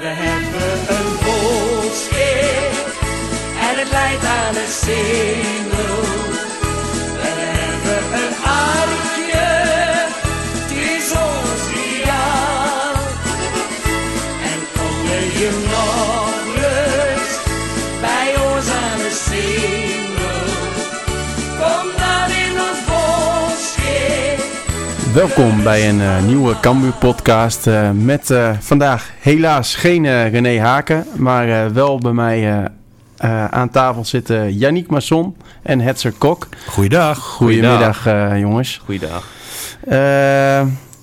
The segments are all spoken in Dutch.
we hebben een volkskeer en het leidt aan een singel. Welkom bij een eh, nieuwe Cambuur podcast eh, met eh, vandaag helaas geen René Haken, maar eh, wel bij mij aan tafel zitten Yannick Masson en Hetzer Kok. Goeiedag. Goedemiddag eh, jongens. Goeiedag. Eh,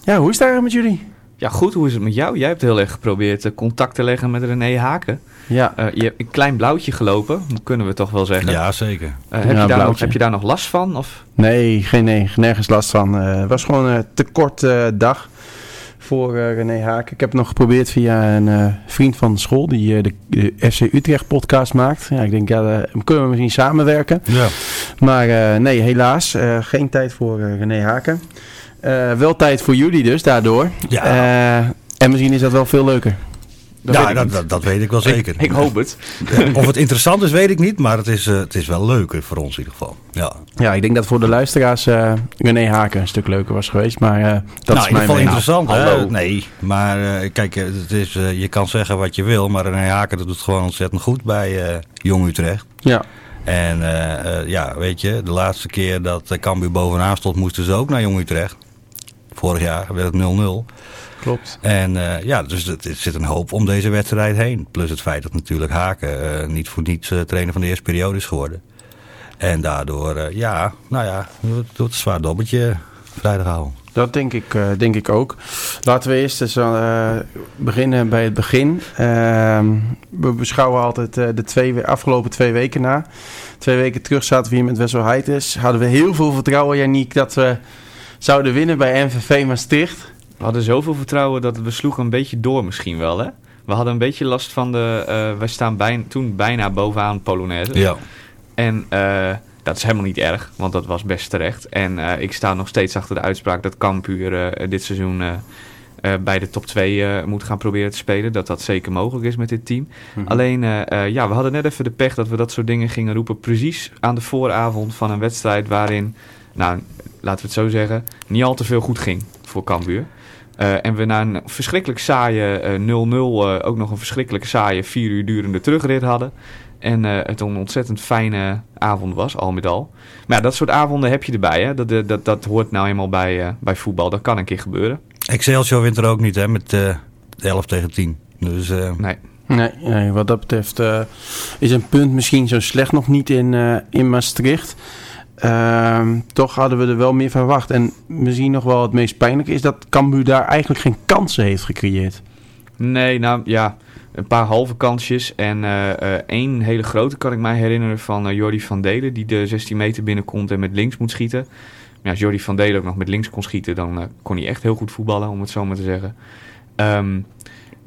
ja, hoe is het eigenlijk met jullie? Ja, goed. Hoe is het met jou? Jij hebt heel erg geprobeerd eh, contact te leggen met René Haken. Ja, Eh, je hebt een klein blauwtje gelopen, kunnen we toch wel zeggen. Ja, zeker. Eh, heb, Ja, je daar nog, heb je daar nog last van? Of? nee, geen, nee, nergens last van. Eh, Het was gewoon een te kort dag voor eh, René Haken. Ik heb het nog geprobeerd via een eh, vriend van de school die eh, de, de FC Utrecht podcast maakt. Ja, ik denk, ja, eh, kunnen we misschien samenwerken. Ja. Maar nee, helaas. geen tijd voor René Haken. Wel tijd voor jullie dus, daardoor. Ja. En misschien is dat wel veel leuker. Dat ja, weet ik dat, dat, dat weet ik wel zeker. Ik, ik hoop het. Of het interessant is, weet ik niet. Maar het is, eh, het is wel leuker voor ons in ieder geval. Ja. Ja, ik denk dat voor de luisteraars eh René Haken een stuk leuker was geweest. Maar eh, dat nou, is in ieder geval interessant. hè? hallo. Nee, maar eh, kijk, eh, het is, eh, je kan zeggen wat je wil. Maar René Haken dat doet gewoon ontzettend goed bij eh, Jong Utrecht. Ja, En eh, eh, ja, weet je, de laatste keer dat uh, Cambuur bovenaan stond, moesten ze ook naar Jong Utrecht. Vorig jaar werd het 0-0. Klopt. En eh, ja, dus het, er zit een hoop om deze wedstrijd heen. Plus het feit dat natuurlijk Haken eh, niet voor niets eh, trainer van de eerste periode is geworden. En daardoor, ja, nou ja, het wordt een zwaar dobbeltje vrijdagavond. Dat denk ik, denk ik ook. Laten we eerst eens beginnen bij het begin. Ehm, we beschouwen altijd de twee, we- afgelopen twee weken na. Twee weken terug zaten we hier met Wessel Heites. Hadden we heel veel vertrouwen, Janiek, dat we zouden winnen bij MVV Maastricht. We hadden zoveel vertrouwen dat we sloegen een beetje door misschien wel, hè? We hadden een beetje last van de... eh wij staan bij, toen bijna bovenaan Polonaise. Ja, En eh, dat is helemaal niet erg, want dat was best terecht. En eh, ik sta nog steeds achter de uitspraak dat Cambuur eh, dit seizoen bij de top 2 eh, moet gaan proberen te spelen. Dat dat zeker mogelijk is met dit team. Alleen, eh, eh, ja, we hadden net even de pech dat we dat soort dingen gingen roepen. Precies aan de vooravond van een wedstrijd waarin, nou, laten we het zo zeggen, niet al te veel goed ging voor Cambuur. Eh, en we na een verschrikkelijk saaie eh, 0-0 eh, ook nog een verschrikkelijk saaie vier uur durende terugrit hadden. En eh, het een ontzettend fijne avond was, al met al. Maar ja, dat soort avonden heb je erbij. Hè? Dat, dat, dat, hoort nou eenmaal bij, eh, bij voetbal. Dat kan een keer gebeuren. Excelsior wint er ook niet, hè, met eh 11 tegen 10. Dus eh, Nee. Nee, nee, wat dat betreft eh, is een punt misschien zo slecht nog niet in, eh, in Maastricht. Ehm, toch hadden we er wel meer verwacht. En misschien nog wel het meest pijnlijke is dat Cambuur daar eigenlijk geen kansen heeft gecreëerd. Nee, nou ja, een paar halve kansjes. En eh, eh, één hele grote kan ik mij herinneren van eh, Jordi van Delen. Die de 16 meter binnenkomt en met links moet schieten. Maar als Jordi van Delen ook nog met links kon schieten, dan kon hij echt heel goed voetballen, om het zo maar te zeggen. Ehm,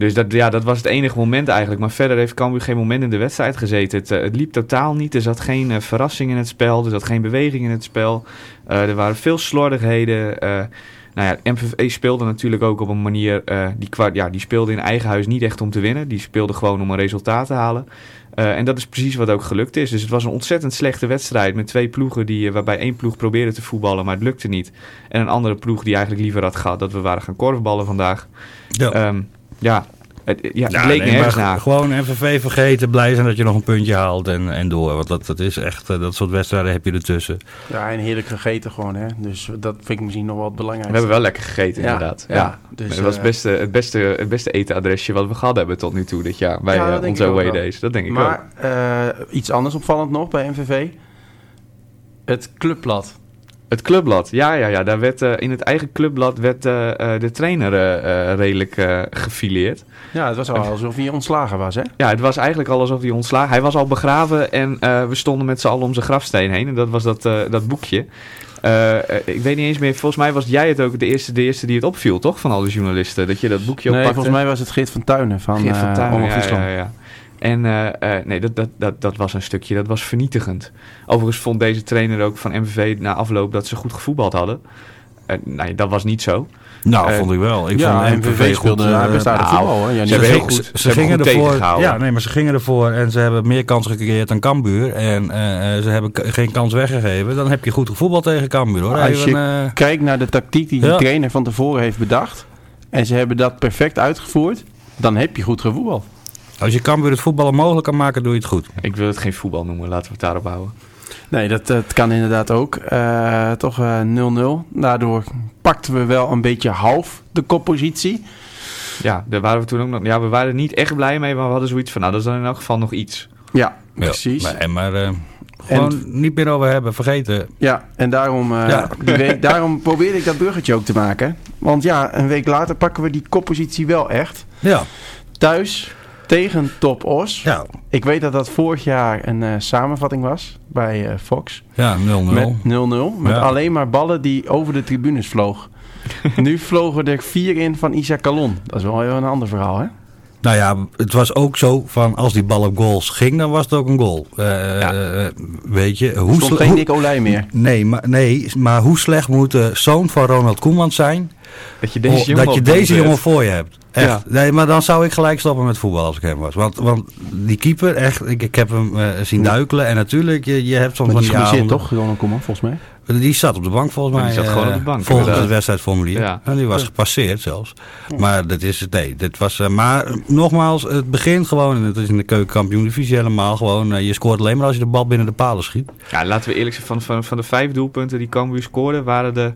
dus dat, ja, dat was het enige moment eigenlijk. Maar verder heeft Cambuur geen moment in de wedstrijd gezeten. Het, eh, het liep totaal niet. Er zat geen eh, verrassing in het spel. Er zat geen beweging in het spel. Eh, er waren veel slordigheden. Eh, nou ja, MVV speelde natuurlijk ook op een manier... die, ja, die speelde in eigen huis niet echt om te winnen. Die speelde gewoon om een resultaat te halen. En dat is precies wat ook gelukt is. Dus het was een ontzettend slechte wedstrijd met twee ploegen die, waarbij één ploeg probeerde te voetballen, maar het lukte niet. En een andere ploeg die eigenlijk liever had gehad dat we waren gaan korfballen vandaag. ja. Ehm, ja, het, ja, het Ja, bleek nee, naar. Gewoon MVV vergeten, blij zijn dat je nog een puntje haalt en, en door. Want dat, dat is echt, eh, dat soort wedstrijden heb je ertussen. Ja, en heerlijk gegeten gewoon, hè. Dus dat vind ik misschien nog wel het We hebben wel lekker gegeten, Ja, inderdaad. ja, Ja, dus, het was het eh, beste, het, beste, het beste etenadresje wat we gehad hebben tot nu toe dit jaar. Bij Ja, dat eh, denk onze away wel. days. Dat denk ik ook. Maar eh, iets anders opvallend nog bij MVV. Het clubblad. Het clubblad, ja, ja, ja. Daar werd, eh, in het eigen clubblad werd eh, eh, de trainer redelijk gefileerd. Ja, het was al alsof hij ontslagen was, hè? Ja, het was eigenlijk al alsof hij ontslagen... Hij was al begraven en we stonden met z'n allen om zijn grafsteen heen. En dat was dat, dat boekje. Ik weet niet eens meer, volgens mij was jij het ook de eerste, de eerste die het opviel, toch? Van al die journalisten, dat je dat boekje Nee, oppakte. volgens mij was het Geert van Tuinen van, Geert van Tuinen, ja, ja, ja. En eh, eh, nee, dat, dat, dat, dat was een stukje, dat was vernietigend. Overigens vond deze trainer ook van MVV na afloop dat ze goed gevoetbald hadden. eh, nee, dat was niet zo. Nou, vond ik wel. Ik ja, vond MVV goed, speelde nou, voetbal. Ja, ze heel goed. ze- gingen goed ervoor. Ja, nee, maar ze gingen ervoor en ze hebben meer kansen gecreëerd dan Cambuur. En eh, eh, ze hebben geen kans weggegeven. Dan heb je goed voetbal tegen Cambuur hoor. Als Even, je eh, Kijk naar de tactiek die de Ja. trainer van tevoren heeft bedacht. En ze hebben dat perfect uitgevoerd. Dan heb je goed gevoetbal. Als je Cambuur het voetballen mogelijk kan maken, doe je het goed. Ik wil het geen voetbal noemen, laten we het daarop houden. Nee, dat, dat kan inderdaad ook. Eh, toch eh, 0-0. Daardoor pakten we wel een beetje half de koppositie. Ja, daar waren we toen ook nog. Ja, we waren er niet echt blij mee, maar we hadden zoiets van, nou, dat is dan in elk geval nog iets. Ja, Ja, precies. maar en maar eh, gewoon niet meer over hebben, vergeten. Ja, en daarom, eh, Ja. die week, daarom probeerde ik dat bruggetje ook te maken. Want ja, een week later pakken we die koppositie wel echt. Ja, Thuis tegen Top Os. ja, Ik weet dat dat vorig jaar een eh, samenvatting was bij eh, Fox. ja 0-0. Met 0-0. Met Ja. alleen maar ballen die over de tribunes vloog. nu vlogen er vier in van Isaac Calon. Dat is wel even een ander verhaal, hè? Nou ja, het was ook zo van als die bal op goals ging, dan was het ook een goal. Eh, weet je, hoe, Stond sle- geen Nick Olij meer. Nee, maar, nee, maar hoe slecht moet de zoon van Ronald Koeman zijn Dat je deze Oh, jongen dat je op deze doel jongen zet. voor je hebt. Echt. Ja. Nee, maar dan zou ik gelijk stoppen met voetbal als ik hem was. Want, want die keeper, echt, ik, ik heb hem eh, zien duikelen. En natuurlijk, je, je hebt soms Maar van die die is geblesseerd, avonden- toch? Ronald Koeman, volgens mij. Die zat op de bank volgens Ja, mij. die zat gewoon eh, op de bank, Volgens het wedstrijdformulier. Ja. En die was gepasseerd zelfs. Maar dat is het. Nee, dit was. eh, maar nogmaals, het begint gewoon. En het is in de keukenkampioen divisie helemaal gewoon. je scoort alleen maar als je de bal binnen de palen schiet. Ja, laten we eerlijk zijn, van, van, van de vijf doelpunten die Cambuur scoorde, waren er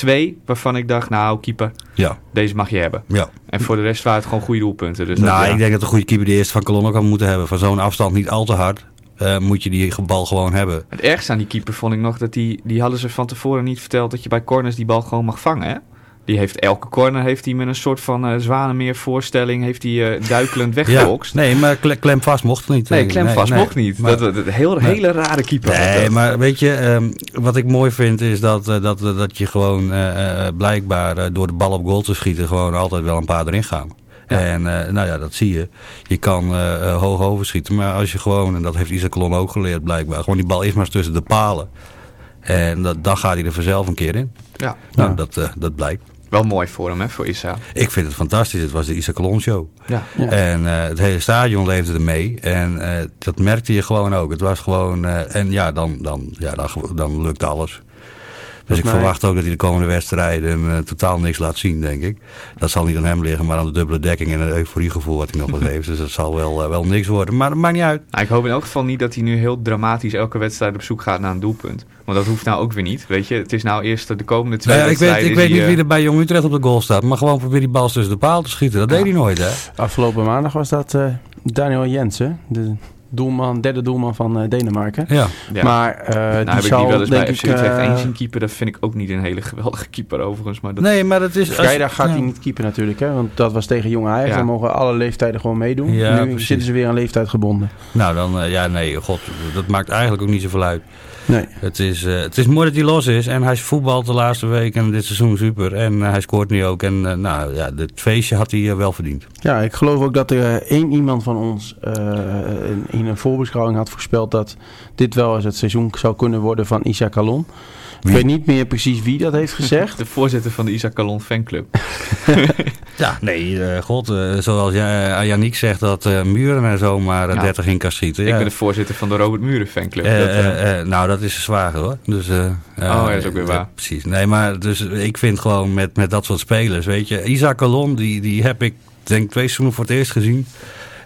twee waarvan ik dacht, nou, keeper, Ja, deze mag je hebben. ja. En voor de rest waren het gewoon goede doelpunten. Dus dat, nou, ja. ik denk dat de goede keeper de eerste van Colon ook had moeten hebben. Van zo'n afstand niet al te hard. eh, moet je die bal gewoon hebben. Het ergste aan die keeper vond ik nog dat die, die hadden ze van tevoren niet verteld dat je bij corners die bal gewoon mag vangen. Hè? Die heeft elke corner heeft hij met een soort van eh zwanemeer voorstelling heeft hij eh, duikelend Ja. weggebokst. Nee, maar kle- klem vast mocht het niet. Nee, Eh, klem vast nee. mocht niet. Maar- dat, dat, heel, Nee. hele rare keeper. Nee, dat. maar weet je, ehm, wat ik mooi vind is dat, eh, dat, dat je gewoon eh, eh, blijkbaar eh, door de bal op goal te schieten gewoon altijd wel een paar erin gaan. Ja. En eh, nou ja, dat zie je. Je kan eh, eh, hoog overschieten, maar als je gewoon, en dat heeft Isaac Colon ook geleerd blijkbaar, gewoon die bal is maar tussen de palen. En dat, dan gaat hij er vanzelf een keer in. Ja, Nou, Ja. dat, eh, dat blijkt. Wel mooi voor hem, hè, voor Issa. Ik vind het fantastisch. Het was de Isaac Colon show. Ja. Ja. En eh, het hele stadion leefde ermee. En eh, dat merkte je gewoon ook. Het was gewoon. eh, en ja, dan, dan, ja dan, dan lukt alles. Dus ik mij- verwacht ook dat hij de komende wedstrijden eh, totaal niks laat zien, denk ik. Dat zal niet aan hem liggen, maar aan de dubbele dekking en het euforiegevoel wat hij nog wat heeft. Dus dat zal wel, wel niks worden. Maar dat maakt niet uit. Nou, ik hoop in elk geval niet dat hij nu heel dramatisch elke wedstrijd op zoek gaat naar een doelpunt. Want dat hoeft nou ook weer niet, weet je. Het is nou eerst de komende twee Nou ja, ik weet, wedstrijden... ik weet niet eh, wie er bij Jong Utrecht op de goal staat. Maar gewoon probeer die bal tussen de paal te schieten. Dat deed hij nooit, hè? Afgelopen maandag was dat eh, Daniel Jensen. De doelman, derde doelman van eh, Denemarken. Ja. ja. Maar nou, die heb ik die wel eens denk bij ik... FC Utrecht eh, zien keeper. Dat vind ik ook niet een hele geweldige keeper overigens. Maar dat... Nee, maar dat is... als- Vrijdag gaat ja. hij niet keeper natuurlijk, hè? want dat was tegen Jong Ajax. Ja. Dan mogen alle leeftijden gewoon meedoen. Ja, nu precies. zitten ze weer aan leeftijd gebonden. Nou, dan... eh, ja, nee, god. Dat maakt eigenlijk ook niet zoveel uit. Nee. Het is, eh, het is mooi dat hij los is. En hij voetbalt de laatste week en dit seizoen super. En hij scoort nu ook. En nou ja, het feestje had hij wel verdiend. Ja, ik geloof ook dat er één iemand van ons eh, in, een voorbeschouwing had voorspeld dat dit wel eens het seizoen zou kunnen worden van Isaac Calon. Ik weet niet meer precies wie dat heeft gezegd. De voorzitter van de Isaac Calon fanclub. Ja, nee, eh, god. eh, zoals Yannick zegt dat eh, Muren en zo maar eh, Ja. 30 in kan schieten. Ik Ja. ben de voorzitter van de Robert Muren fanclub. Dat, nou, dat is een zwager hoor. Dus, eh, eh, ja, dat is ook weer waar. precies. Nee, maar dus, ik vind gewoon met, met dat soort spelers, weet je. Isaac Calon, die, die heb ik denk twee seizoenen voor het eerst gezien.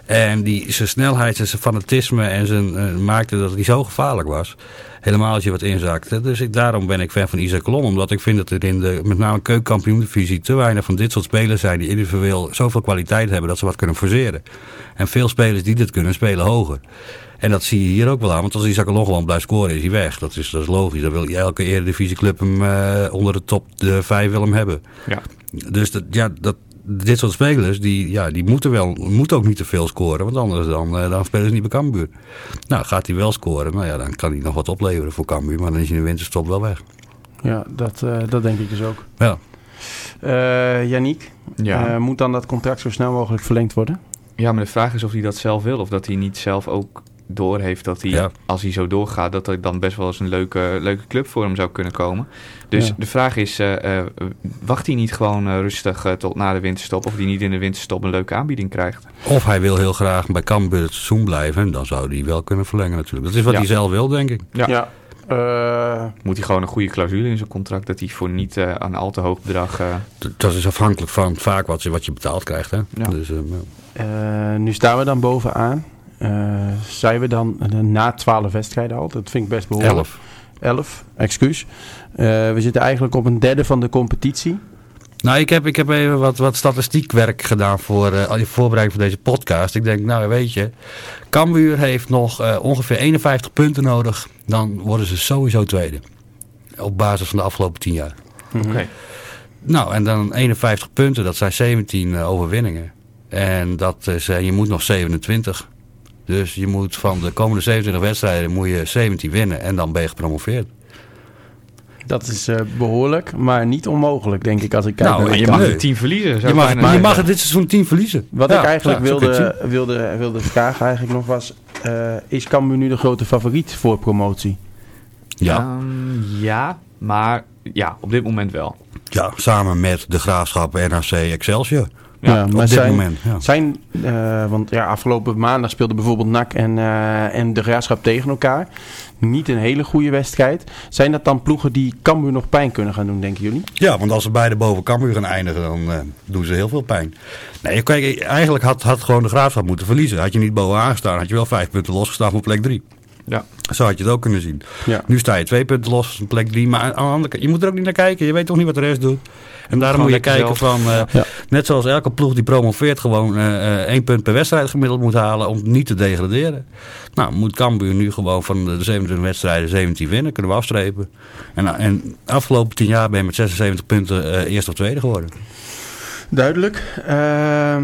En die, zijn snelheid en zijn fanatisme en zijn, eh, maakte dat hij zo gevaarlijk was. Helemaal als je wat inzakte. Dus ik, daarom ben ik fan van Isaac Calon. Omdat ik vind dat er in de, met name keukenkampioen-divisie, te weinig van dit soort spelers zijn die individueel zoveel kwaliteit hebben dat ze wat kunnen forceren. En veel spelers die dit kunnen, spelen hoger. En dat zie je hier ook wel aan. Want als Isaac Alon gewoon blijft scoren, is hij weg. Dat is, dat is logisch. Dan wil elke eredivisieclub hem eh, onder de top de vijf wil hem hebben. Ja. Dus dat, ja, dat, dit soort spelers, die, ja, die moeten, wel, moeten ook niet te veel scoren. Want anders dan, eh, dan spelen ze niet bij Cambuur. Nou, gaat hij wel scoren, nou ja, dan kan hij nog wat opleveren voor Cambuur. Maar dan is hij in de winterstop wel weg. Ja, dat, eh, dat denk ik dus ook. Ja. Eh Yannick, ja. eh, moet dan dat contract zo snel mogelijk verlengd worden? ja, maar de vraag is of hij dat zelf wil. Of dat hij niet zelf ook door heeft dat hij, Ja. als hij zo doorgaat, dat er dan best wel eens een leuke, leuke club voor hem zou kunnen komen. Dus Ja. de vraag is, eh, eh, wacht hij niet gewoon eh, rustig tot na de winterstop, of hij niet in de winterstop een leuke aanbieding krijgt? Of hij wil heel graag bij Cambuur het seizoen blijven. En dan zou hij wel kunnen verlengen natuurlijk. Dat is wat Ja. hij zelf wil, denk ik. Ja. Ja. Eh, Moet hij gewoon een goede clausule in zijn contract, dat hij voor niet eh, aan een al te hoog bedrag... eh, Dat is afhankelijk van vaak wat je, wat je betaald krijgt. Hè? Ja. Dus, eh, ja. eh, nu staan we dan bovenaan. Eh, zijn we dan eh, na 12 wedstrijden al? Dat vind ik best behoorlijk. Elf. 11, excuus. Eh, we zitten eigenlijk op een derde van de competitie. Nou, ik heb, ik heb even wat, wat statistiekwerk gedaan voor eh, al die voorbereiding van deze podcast. Ik denk, nou weet je, Cambuur heeft nog eh, ongeveer 51 punten nodig. Dan worden ze sowieso tweede. Op basis van de afgelopen 10 jaar. Oké. Nou, en dan 51 punten, dat zijn 17 eh, overwinningen. En dat is, je moet nog 27. Dus je moet van de komende 27 wedstrijden moet je 17 winnen en dan ben je gepromoveerd. Dat is eh, behoorlijk, maar niet onmogelijk, denk ik, als ik kijk Nou, naar je mag een team verliezen. Je mag, bijna je mag het dit seizoen 10 verliezen. Wat Ja, ik eigenlijk ja, het wilde, wilde, wilde vragen eigenlijk nog was... eh, is Cambuur nu de grote favoriet voor promotie? Ja, Ehm, ja, maar ja, op dit moment wel. ja, samen met de Graafschap, NRC, Excelsior. Ja, Op maar dit zijn, moment. Ja. zijn eh, want ja, afgelopen maandag speelden bijvoorbeeld NAC en, eh, en de Graafschap tegen elkaar. Niet een hele goede wedstrijd. Zijn dat dan ploegen die Cambuur nog pijn kunnen gaan doen, denken jullie? Ja, want als ze beide boven Cambuur gaan eindigen, dan eh, doen ze heel veel pijn. Nee, kijk, eigenlijk had, had gewoon de Graafschap moeten verliezen. Had je niet bovenaan gestaan, had je wel vijf punten losgestaan van plek drie. Ja. Zo had je het ook kunnen zien. Ja. Nu sta je twee punten los van plek drie. Maar aan de andere kant, je moet er ook niet naar kijken. Je weet toch niet wat de rest doet. En daarom moet je kijken van, eh, Ja. net zoals elke ploeg die promoveert, gewoon eh, één punt per wedstrijd gemiddeld moet halen om niet te degraderen. Nou, moet Cambuur nu gewoon van de 27 wedstrijden 17 winnen, kunnen we afstrepen. En, en de afgelopen 10 jaar ben je met 76 punten eh eerste of tweede geworden. Duidelijk. Ehm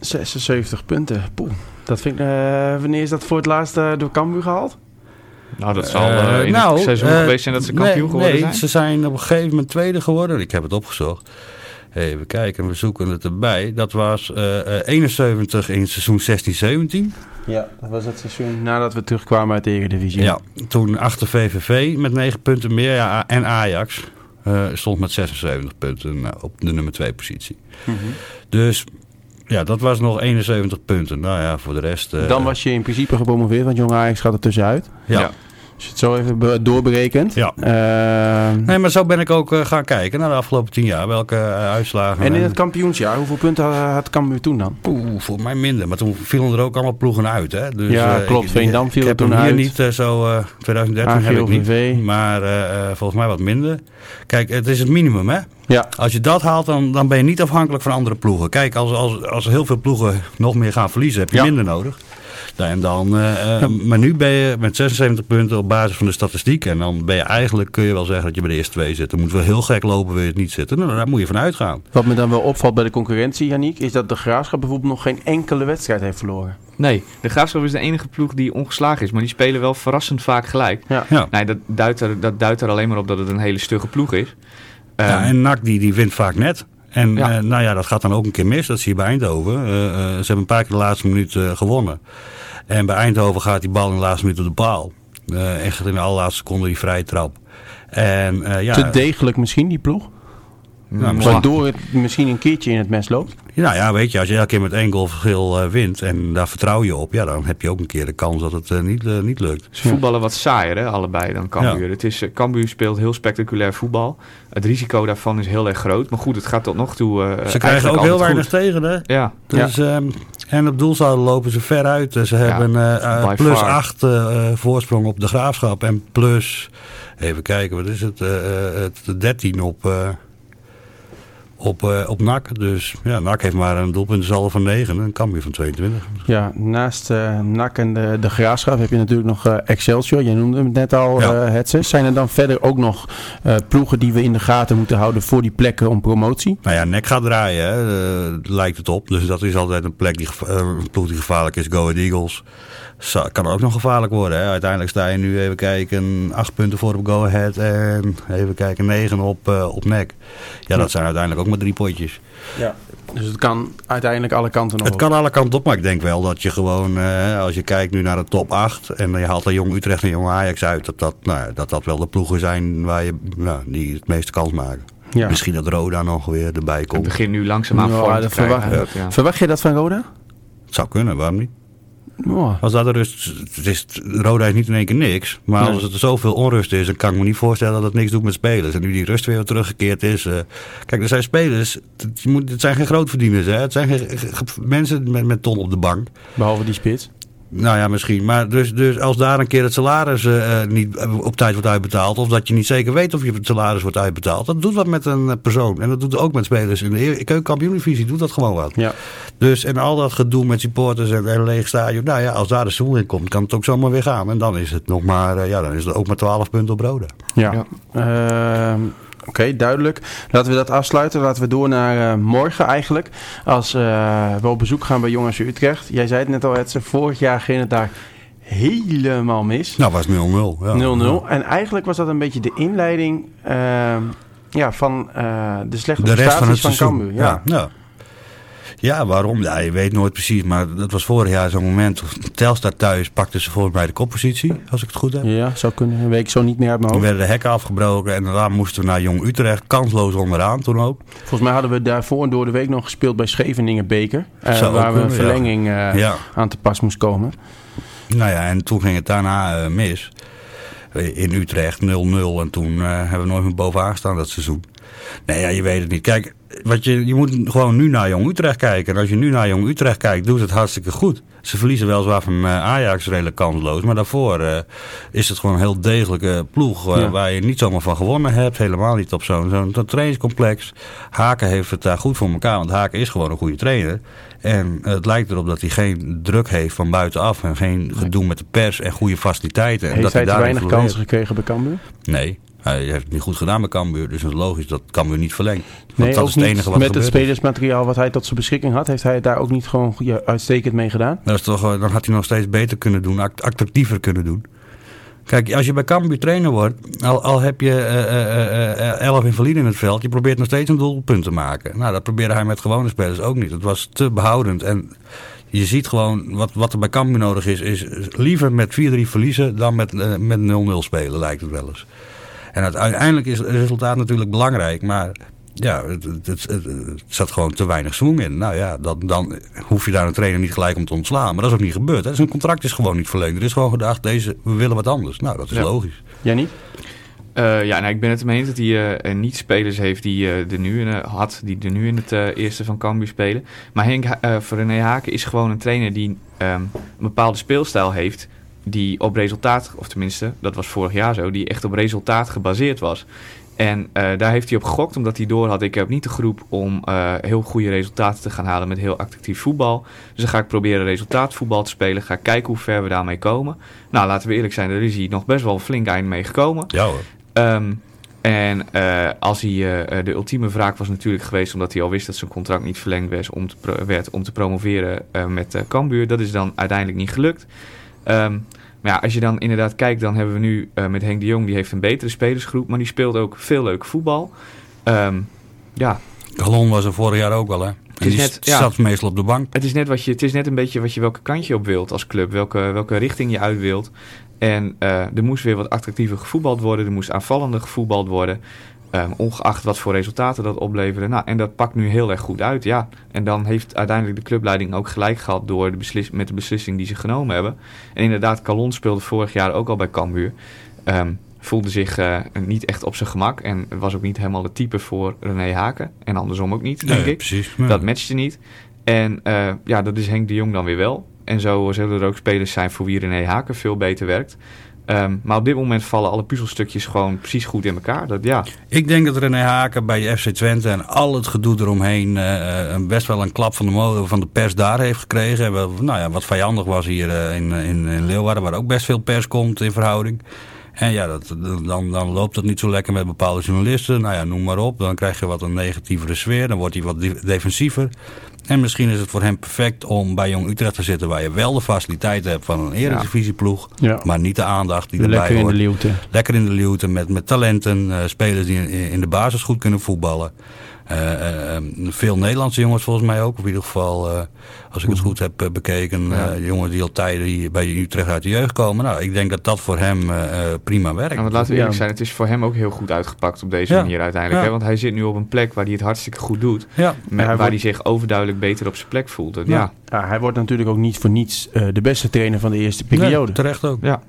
76 punten. Poeh. Dat vind ik, eh, wanneer is dat voor het laatst eh, door Cambuur gehaald? Nou, dat zal Eh, eh, in nou, het seizoen eh, geweest zijn dat ze nee, kampioen geworden nee, zijn. ze zijn op een gegeven moment tweede geworden. Ik heb het opgezocht. Even kijken, we zoeken het erbij. Dat was eh, eh, 71 in seizoen 16-17. Ja, dat was het seizoen nadat we terugkwamen uit de Eredivisie. Ja, toen achter VVV met 9 punten meer. Ja, en Ajax eh, stond met 76 punten op de nummer 2 positie. Mhm. Dus ja, dat was nog 71 punten. Nou ja, voor de rest... eh, Dan was je in principe gepromoveerd, want Jong Ajax gaat er tussenuit. Ja. Als je het zo even be- doorberekent. Ja. Ehm, Nee, maar zo ben ik ook eh, gaan kijken naar de afgelopen 10 jaar. Welke eh, uitslagen... en in het kampioensjaar, hoeveel punten had, Cambuur toen dan? Oeh, voor mij minder. Maar toen vielen er ook allemaal ploegen uit. Hè? Dus, Ja, eh, klopt. ik- Veendam viel ik er heb toen hem hier uit. niet zo... eh 2013 heb ik niet. Maar volgens mij wat minder. Kijk, het is het minimum hè. Ja. Als je dat haalt, dan, dan ben je niet afhankelijk van andere ploegen. Kijk, als, als, als heel veel ploegen nog meer gaan verliezen, heb je Ja. minder nodig. Nou, En dan, eh, eh, Maar nu ben je met 76 punten op basis van de statistiek. En dan ben je eigenlijk, kun je wel zeggen dat je bij de eerste twee zit. Dan moet wel heel gek lopen, wil je het niet zitten. Nou, daar moet je van uitgaan. Wat me dan wel opvalt bij de concurrentie, Janiek, is dat de Graafschap bijvoorbeeld nog geen enkele wedstrijd heeft verloren. Nee, de Graafschap is de enige ploeg die ongeslagen is. Maar die spelen wel verrassend vaak gelijk. Ja. Ja. Nee, dat duidt, er, dat duidt er alleen maar op dat het een hele stugge ploeg is. Ja, Ehm, en NAC die, die wint vaak net. En Ja. eh, nou ja, dat gaat dan ook een keer mis. Dat zie je bij Eindhoven. Eh, eh, ze hebben een paar keer de laatste minuut gewonnen. En bij Eindhoven gaat die bal in de laatste minuut op de paal. En gaat in de allerlaatste seconde die vrije trap. En ja, Te degelijk misschien, die ploeg. Misschien- Waardoor het misschien een keertje in het mes loopt. nou ja, weet je, als je elke keer met één goal verschil eh, wint en daar vertrouw je op, ja, dan heb je ook een keer de kans dat het eh, niet, eh, niet lukt. Ze voetballen wat saaier, hè, allebei dan Cambuur. Het is, Cambuur speelt heel spectaculair voetbal. Het risico daarvan is heel erg groot. Maar goed, het gaat tot nog toe. Ze krijgen ook heel weinig goed. tegen, hè? Ja, Dus, ehm, en op doelsaldo lopen ze ver uit. Ze hebben plus far. 8 eh, voorsprong op de graafschap. En plus, even kijken, wat is het? het 13 op, op, eh, op NAC. Dus ja, NAC heeft maar een doelpuntensaldo van 9 en een Cambuur van 22. Ja, naast eh NAC en de, de Graafschap heb je natuurlijk nog eh, Excelsior. Jij noemde het net al, Ja. Zijn er dan verder ook nog ploegen die we in de gaten moeten houden voor die plekken om promotie? Nou ja, nek gaat draaien, hè, lijkt het op. Dus dat is altijd een, plek die, een ploeg die gevaarlijk is. Go Ahead Eagles. Kan ook nog gevaarlijk worden. Hè. Uiteindelijk sta je nu, even kijken, acht punten voor op Go Ahead. En even kijken, negen op, eh, op nek. Ja, dat zijn uiteindelijk ook maar drie potjes. Ja. Dus het kan uiteindelijk alle kanten nog Het op. kan alle kanten op, maar ik denk wel dat je gewoon, eh, als je kijkt nu naar de top 8 en je haalt er Jong Utrecht en Jong Ajax uit, dat dat, nou, ja, dat dat wel de ploegen zijn waar je, nou, die het meeste kans maken. Ja. Misschien dat Roda nog weer erbij Het komt. begint nu langzaamaan Ja, vorm te krijgen. verwacht- Ja. Verwacht je dat van Roda? Het zou kunnen, waarom niet? Oh. Als dat er rust, het is, Roda is niet in één keer niks. Maar Nee. als er zoveel onrust is, dan kan ik me niet voorstellen dat het niks doet met spelers. En nu die rust weer teruggekeerd is. eh, kijk, er zijn spelers, het, je moet, het zijn geen grootverdieners. Hè? Het zijn geen, ge- ge- mensen met, met ton op de bank. Behalve die spits. Nou ja, misschien. Maar dus, dus als daar een keer het salaris eh, eh, niet op tijd wordt uitbetaald. Of dat je niet zeker weet of je het salaris wordt uitbetaald. Dat doet wat met een eh, persoon. En dat doet ook met spelers. In de keukenkampioen-divisie doet dat gewoon wat. Ja. Dus en al dat gedoe met supporters en een leeg stadion. Nou ja, als daar de stoel in komt, kan het ook zomaar weer gaan. En dan is het nog maar, eh, ja, dan is het ook maar 12 punten op rode. Ja. Ehm, Oké, duidelijk. Laten we dat afsluiten. Laten we door naar eh, morgen eigenlijk. Als eh, we op bezoek gaan bij Jongens Utrecht. Jij zei het net al, Edson. Vorig jaar ging het daar helemaal mis. 0-0. Nou, was 0-0. Ja. En eigenlijk was dat een beetje de inleiding ehm, ja, van eh, de slechte De van van, seizoen. Cambuur. Ja. ja. Ja, waarom? Ja, je weet nooit precies. Maar dat was vorig jaar zo'n moment. Telstar thuis pakte ze volgens mij de koppositie, als ik het goed heb. Ja, zou kunnen. Weet ik zo niet meer uit mijn Toen hoofd. werden de hekken afgebroken en daarna moesten we naar Jong Utrecht. Kansloos onderaan toen ook. Volgens mij hadden we daarvoor door de week nog gespeeld bij Scheveningen Beker. eh, waar we een ja. verlenging eh, Ja. aan te pas moest komen. Nou ja, en toen ging het daarna eh, mis. In Utrecht 0-0 en toen hebben we nooit meer bovenaan gestaan dat seizoen. Nee, ja, je weet het niet. Kijk, wat je, je moet gewoon nu naar Jong Utrecht kijken. En als je nu naar Jong Utrecht kijkt, doet het hartstikke goed. Ze verliezen weliswaar van eh, Ajax redelijk kansloos. Maar daarvoor eh, is het gewoon een heel degelijke ploeg. eh, Ja. Waar je niet zomaar van gewonnen hebt. Helemaal niet op zo'n trainingscomplex. Haken heeft het daar goed voor elkaar. Want Haken is gewoon een goede trainer. En het lijkt erop dat hij geen druk heeft van buitenaf. En geen gedoe met de pers en goede faciliteiten. En Heeft dat hij te daarin weinig kansen gekregen bij Cambuur? Nee, hij heeft het niet goed gedaan met Cambuur. Dus het is logisch dat Cambuur niet verlengt. Want Nee, dat is het enige wat met het spelersmateriaal wat hij tot zijn beschikking had. Heeft hij het daar ook niet gewoon ja, uitstekend mee gedaan? Dat is toch, eh, dan had hij nog steeds beter kunnen doen, act- attractiever kunnen doen. Kijk, als je bij Cambuur trainer wordt, al, al heb je eh, eh, eh, elf invaliden in het veld, je probeert nog steeds een doelpunt te maken. Nou, dat probeerde hij met gewone spelers ook niet. Het was te behoudend en je ziet gewoon, wat, wat er bij Cambuur nodig is, is liever met 4-3 verliezen dan met, met 0-0 spelen, lijkt het wel eens. En uiteindelijk is het resultaat natuurlijk belangrijk, maar ja, het, het, het, het- het zat gewoon te weinig zwang in. Nou ja, dan, dan hoef je daar een trainer niet gelijk om te ontslaan. Maar dat is ook niet gebeurd. Hè. Zijn contract is gewoon niet verlengd. Er is gewoon gedacht, deze, we willen wat anders. Nou, dat is Ja. logisch. Jij niet? Eh, ja, nou, ik ben het ermee eens dat hij eh, niet spelers heeft die eh, er nu in, had, die er nu in het eh, eerste van Cambuur spelen. Maar Henk, eh, voor René Haken is gewoon een trainer die ehm, een bepaalde speelstijl heeft, die op resultaat, of tenminste, dat was vorig jaar zo, die echt op resultaat gebaseerd was. En eh, daar heeft hij op gegokt, omdat hij door had, ik heb niet de groep om eh, heel goede resultaten te gaan halen met heel actief voetbal. Dus dan ga ik proberen resultaatvoetbal te spelen, ga kijken hoe ver we daarmee komen. Nou, laten we eerlijk zijn, daar is hij nog best wel een flink eind mee gekomen. Ja hoor. Ehm, en eh, als hij, de ultieme wraak was natuurlijk geweest omdat hij al wist dat zijn contract niet verlengd werd om te, pro- werd om te promoveren eh, met Cambuur. Dat is dan uiteindelijk niet gelukt. Ehm, maar ja, als je dan inderdaad kijkt, dan hebben we nu eh, met Henk de Jong, die heeft een betere spelersgroep, maar die speelt ook veel leuk voetbal. Ehm, ja, Galon was er vorig jaar ook wel, hè. En is die net- ja. zat meestal op de bank. het is, net wat je, het is net een beetje wat je welke kant je op wilt als club, welke, welke richting je uit wilt. En eh, er moest weer wat attractiever gevoetbald worden, er moest aanvallender gevoetbald worden. Ehm, ongeacht wat voor resultaten dat opleverde. Nou, en dat pakt nu heel erg goed uit, ja. En dan heeft uiteindelijk de clubleiding ook gelijk gehad door de beslis met de beslissing die ze genomen hebben. En inderdaad, Calon speelde vorig jaar ook al bij Cambuur. Ehm, voelde zich eh, niet echt op zijn gemak en was ook niet helemaal het type voor René Haken. En andersom ook niet, denk Nee, ik. precies. Dat matchte niet. En eh, ja, dat is Henk de Jong dan weer wel. En zo zullen er ook spelers zijn voor wie René Haken veel beter werkt. Ehm, maar op dit moment vallen alle puzzelstukjes gewoon precies goed in elkaar. Dat, ja, Ik denk dat René Haken bij FC Twente en al het gedoe eromheen eh, eh, best wel een klap van de, van de pers daar heeft gekregen. En nou ja, wat vijandig was hier eh, in, in, in Leeuwarden, waar ook best veel pers komt in verhouding. En ja, dat, dan, dan loopt het niet zo lekker met bepaalde journalisten. Nou ja, noem maar op. Dan krijg je wat een negatievere sfeer. Dan wordt hij wat de- defensiever. En misschien is het voor hem perfect om bij Jong Utrecht te zitten... waar je wel de faciliteiten hebt van een eredivisieploeg... Ja. maar niet de aandacht die erbij Lekker in hoort de lieuwte. lekker in de luwte met, met talenten, eh, spelers die in, in de basis goed kunnen voetballen. Eh, eh, eh, veel Nederlandse jongens volgens mij ook. Of in ieder geval, eh, als ik het goed heb bekeken. Ja. eh, jongens die al tijden hier bij Utrecht uit de jeugd komen. Nou, ik denk dat dat voor hem prima werkt. Ja, want laten we eerlijk Ja. zijn, het is voor hem ook heel goed uitgepakt op deze Ja. manier uiteindelijk. Ja. Hè? Want hij zit nu op een plek waar hij het hartstikke goed doet. Ja, Met, waar hij zich overduidelijk beter op zijn plek voelt. En Ja. ja. Ja, hij wordt natuurlijk ook niet voor niets eh, de beste trainer van de eerste periode. Nee, terecht ook. Ja,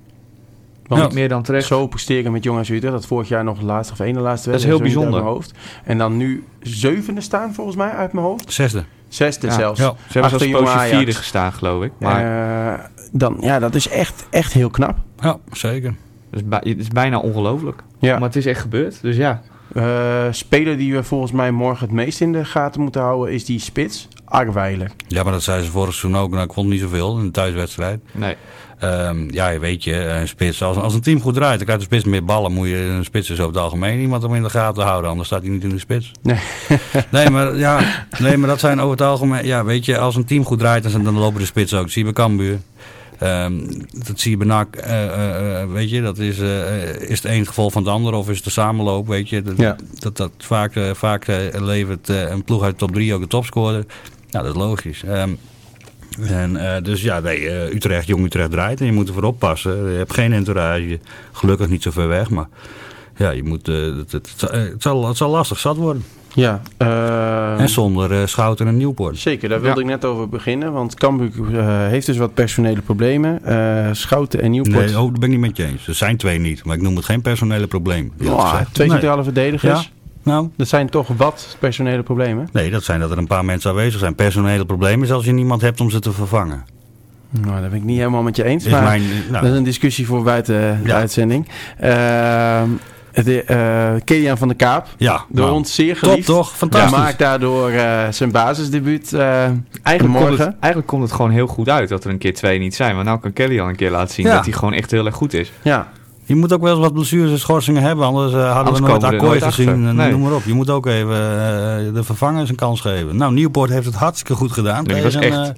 Want niet meer dan terecht. Zo presteren met jongens Utrecht, dat vorig jaar nog de laatste of ene laatste Dat is wedstrijd, heel bijzonder. uit mijn hoofd. En dan nu zevende staan volgens mij uit mijn hoofd. Zesde. Zesde Ja. zelfs. Ja. Ze hebben zelfs Ajax. vierde gestaan, geloof ik. Maar Eh, dan, ja, dat is echt, echt heel knap. Ja, zeker. het, is bij- het is bijna ongelooflijk. Ja. Maar het is echt gebeurd. Dus ja, Eh, speler die we volgens mij morgen het meest in de gaten moeten houden is die spits, Arweiler. Ja, maar dat zei ze vorig seizoen ook. Nou, ik vond niet zoveel in de thuiswedstrijd. nee. Ehm, ja, weet je, een spits. Als, als een team goed draait, dan krijgt de spits meer ballen. Moet je een spits is over het algemeen iemand om in de gaten houden. Anders staat hij niet in de spits. Nee. nee, maar, ja, nee, maar dat zijn over het algemeen. Ja, weet je, als een team goed draait, dan, dan lopen de spits ook. Dat zie je bij Cambuur. Ehm, dat zie je bij NAC. eh, eh, eh, weet je, dat is, is het een geval van het ander of is het de samenloop, weet je. Dat, Ja. dat, dat vaak, vaak levert een ploeg uit de top 3 ook de topscorer. Nou, dat is logisch. Ehm, en, eh, dus ja, nee, eh, Utrecht, jong Utrecht draait en je moet ervoor oppassen. Je hebt geen entourage, gelukkig niet zo ver weg, maar ja, je moet, eh, het, het, het, het zal, het zal lastig zat worden. Ja, eh, en zonder eh, Schouten en Nieuwpoort. zeker. Daar wilde Ja. ik net over beginnen. Want Cambuur heeft dus wat personele problemen. Eh, Schouten en Nieuwpoort. Nee, oh, dat ben ik niet met je eens. Er zijn twee niet, maar ik noem het geen personele probleem. Ja, gezegd. twee Nee. centrale verdedigers. Ja. Nou, Dat zijn toch wat personele problemen. nee, dat zijn dat er een paar mensen aanwezig zijn. Personele problemen is als je niemand hebt om ze te vervangen. Nou, dat ben ik niet helemaal met je eens. Is maar mijn, nou, dat is een discussie voor buiten de Ja. uitzending. Ehm de, eh, Kilian van der Kaap. ja, Door nou, ons zeer top geliefd. toch? Fantastisch. Maakt daardoor eh, zijn basisdebuut eh, Eigenlijk komt, morgen. het, eigenlijk komt het gewoon heel goed uit dat er een keer twee niet zijn. Want nou kan Kelly al een keer laten zien Ja. dat hij gewoon echt heel erg goed is. Ja, Je moet ook wel eens wat blessures en schorsingen hebben, anders eh, hadden Anders we nooit akkoord gezien. En Nee. Noem maar op. Je moet ook even eh, de vervangers een kans geven. Nou, Nieuwpoort heeft het hartstikke goed gedaan. Nee, tegen, echt eh,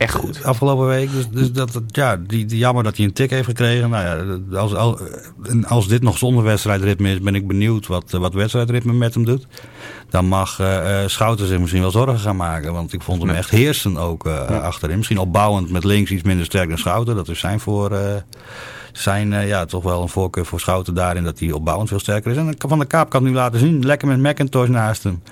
Echt goed. Afgelopen week. Dus, dus dat, ja, die, die, jammer dat hij een tik heeft gekregen. Nou ja, als, als, dit nog zonder wedstrijdritme is, ben ik benieuwd wat, wat wedstrijdritme met hem doet. Dan mag eh, eh, Schouten zich misschien wel zorgen gaan maken. Want ik vond hem Nee. echt heersen ook eh, achterin. Misschien opbouwend met links iets minder sterk dan Schouten. Dat is zijn voor... zijn eh, ja, toch wel een voorkeur voor Schouten daarin dat hij opbouwend veel sterker is. En Van de Kaap kan nu laten zien. Lekker met McIntosh naast hem.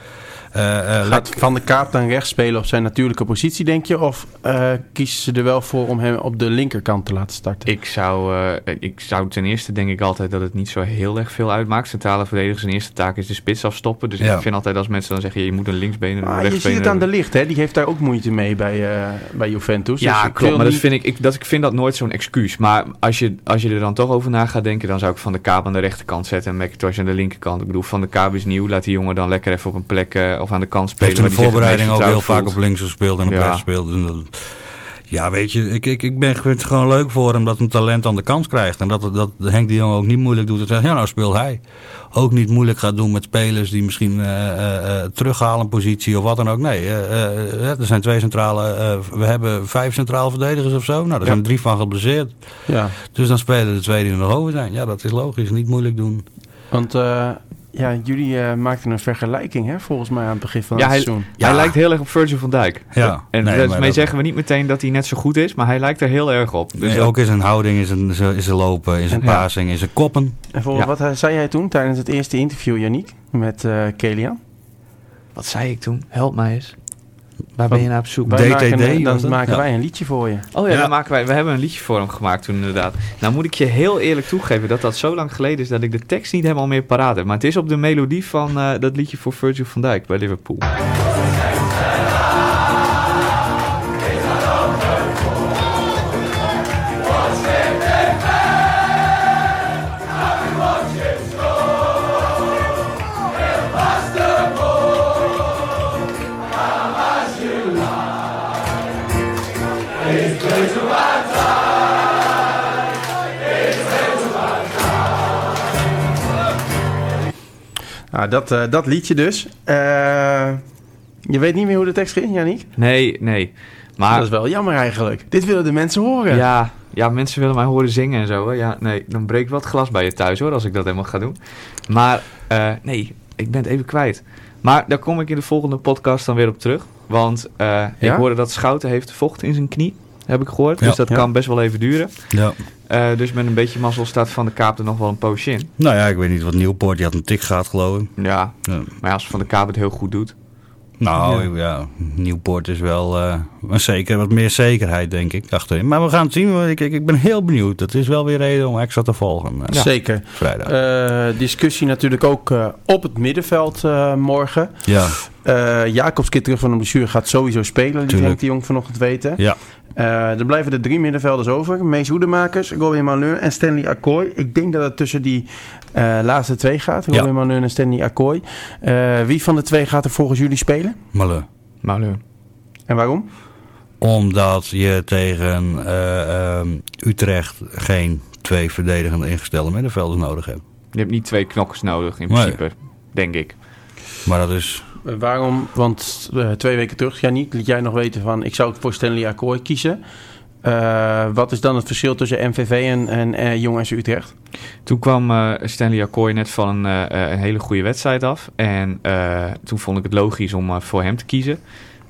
Eh, eh, Gaat Van de Kaap dan rechts spelen op zijn natuurlijke positie, denk je? Of eh, kiezen ze er wel voor om hem op de linkerkant te laten starten? Ik zou, eh, ik zou ten eerste denk ik altijd dat het niet zo heel erg veel uitmaakt. Centrale verdedigers zijn eerste taak is de spits afstoppen. Dus Ja. ik vind altijd als mensen dan zeggen je moet een linksbeen en een Maar je ziet het aan de licht, hè? Die heeft daar ook moeite mee bij, eh, bij Juventus. Ja, Dus klopt. Maar dat vind ik, ik, dat, ik vind dat nooit zo'n excuus. Maar als je, als je er dan toch over na gaat denken, dan zou ik Van de Kaap aan de rechterkant zetten en McIntosh aan de linkerkant. Ik bedoel, Van de Kaap is nieuw. Laat die jongen dan lekker even op een plek eh, of aan de kant spelen. heeft in de voorbereiding ook heel vaak op links gespeeld en op Ja. rechts gespeeld. En dat- ja, weet je, ik, ik, ik ben, het gewoon leuk voor hem dat een talent aan de kans krijgt. En dat, dat Henk de Jong ook niet moeilijk doet. En zegt, ja nou speel hij. Ook niet moeilijk gaat doen met spelers die misschien eh, eh, eh, terughalen een positie of wat dan ook. Nee, eh, eh, eh, er zijn twee centrale, eh, we hebben vijf centrale verdedigers of zo. Nou, daar Ja. zijn drie van geblesseerd. Ja, Dus dan spelen de twee die er nog over zijn. Ja, dat is logisch. Niet moeilijk doen. want eh, ja, jullie eh, maakten een vergelijking, hè? Volgens mij aan het begin van Ja, het hij, seizoen. Ja. hij lijkt heel erg op Virgil van Dijk. Ja, En nee, daarmee dat- zeggen we niet meteen dat hij net zo goed is, maar hij lijkt er heel erg op. Dus Nee, dat- ook in zijn houding, in zijn, in zijn lopen, in zijn Ja. passing, in zijn koppen. En volgens Ja. wat zei jij toen tijdens het eerste interview, Yannick, met eh Kelian? Wat zei ik toen? Help mij eens. Waar ben je naar op zoek? Wij DTD maken, dan was het? maken wij een liedje voor je. Oh ja, Ja. Dan maken wij, we hebben een liedje voor hem gemaakt toen inderdaad. Nou moet ik je heel eerlijk toegeven dat dat zo lang geleden is dat ik de tekst niet helemaal meer paraat heb. Maar het is op de melodie van eh, dat liedje voor Virgil van Dijk bij Liverpool. Nou, dat, eh, dat liedje dus. Eh, je weet niet meer hoe de tekst ging, Yannick? Nee, nee. Maar dat is wel jammer eigenlijk. Dit willen de mensen horen. ja, ja, mensen willen mij horen zingen en zo. Hè. Ja, nee, dan breekt wat glas bij je thuis hoor, als ik dat helemaal ga doen. Maar eh, nee, ik ben het even kwijt. Maar daar kom ik in de volgende podcast dan weer op terug. Want eh, ik hoorde dat Schouten heeft vocht in zijn knie, heb ik gehoord. Ja. Dus dat Ja. kan best wel even duren. Ja. Eh, dus met een beetje mazzel staat Van de Kaap er nog wel een poosje in. Nou ja, ik weet niet wat Nieuwpoort, die had een tik gehad geloof ik. Ja, Ja. maar ja, als Van de Kaap het heel goed doet. Nou ja, Nieuwpoort is wel eh, een zeker, wat meer zekerheid denk ik achterin. Maar we gaan het zien, ik, ik, ik ben heel benieuwd. Dat is wel weer reden om extra te volgen eh, Zeker. vrijdag. Eh, discussie natuurlijk ook eh, op het middenveld eh, morgen. ja, Eh Jacobs keer terug van de blessure gaat sowieso spelen. Die Tuurlijk. Henk de Jong vanochtend weten. ja. Eh, er blijven er drie middenvelders over. Mees Hoedemakers, Robin Malheur en Stanley Akkoy. Ik denk dat het tussen die eh, laatste twee gaat. Ja. Robin Malheur en Stanley Akkoy. Eh, wie van de twee gaat er volgens jullie spelen? Malle. Maar En waarom? Omdat je tegen eh, ehm, Utrecht geen twee verdedigende ingestelde middenvelders nodig hebt. je hebt niet twee knokkers nodig in Nee. principe, denk ik. Maar dat is... Eh, waarom? Want eh, twee weken terug, ja niet, liet jij nog weten van... ik zou voor Stanley Akkoy kiezen. Eh, wat is dan het verschil tussen MVV en, en SC Utrecht? Toen kwam eh, Stanley Akkoy net van een, hele goede wedstrijd af. En toen vond ik het logisch om voor hem te kiezen.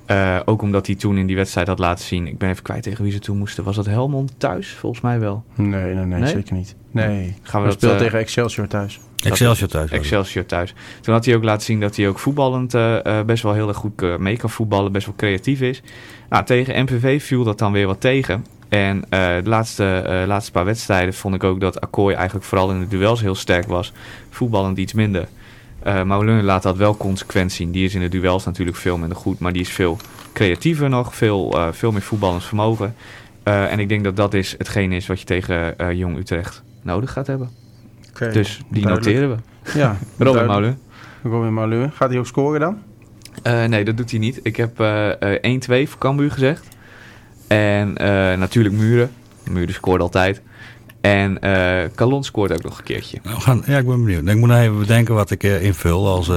Eh, ook omdat hij toen in die wedstrijd had laten zien... Ik ben even kwijt tegen wie ze toen moesten. Was dat Helmond thuis? Volgens mij wel. Nee, nee, nee, Nee? zeker niet. Nee, Gaan we we dat, speelt eh, tegen Excelsior thuis. Excelsior thuis. Excelsior thuis. Toen had hij ook laten zien dat hij ook voetballend eh, best wel heel erg goed mee kan voetballen. Best wel creatief is. Nou, tegen MVV viel dat dan weer wat tegen. En eh, de laatste, eh, laatste paar wedstrijden vond ik ook dat Akkooi eigenlijk vooral in de duels heel sterk was. Voetballend iets minder. Maulun laat dat wel consequent zien. Die is in de duels natuurlijk veel minder goed. Maar die is veel creatiever nog. Veel, eh, veel meer voetballend vermogen. Eh, en ik denk dat dat is hetgeen is wat je tegen Jong Utrecht nodig gaat hebben. Dus die duidelijk. noteren we. Ja, Robin. Maulun. Robin Malheur. Gaat hij ook scoren dan? Nee, dat doet hij niet. Ik heb eh, eh, 1-2 voor Cambuur gezegd. En natuurlijk Muren. Muren scoort altijd. En eh Calon scoort ook nog een keertje. Nou, we gaan, ja, ik ben benieuwd. Ik moet nog even bedenken wat ik eh, invul. Als eh,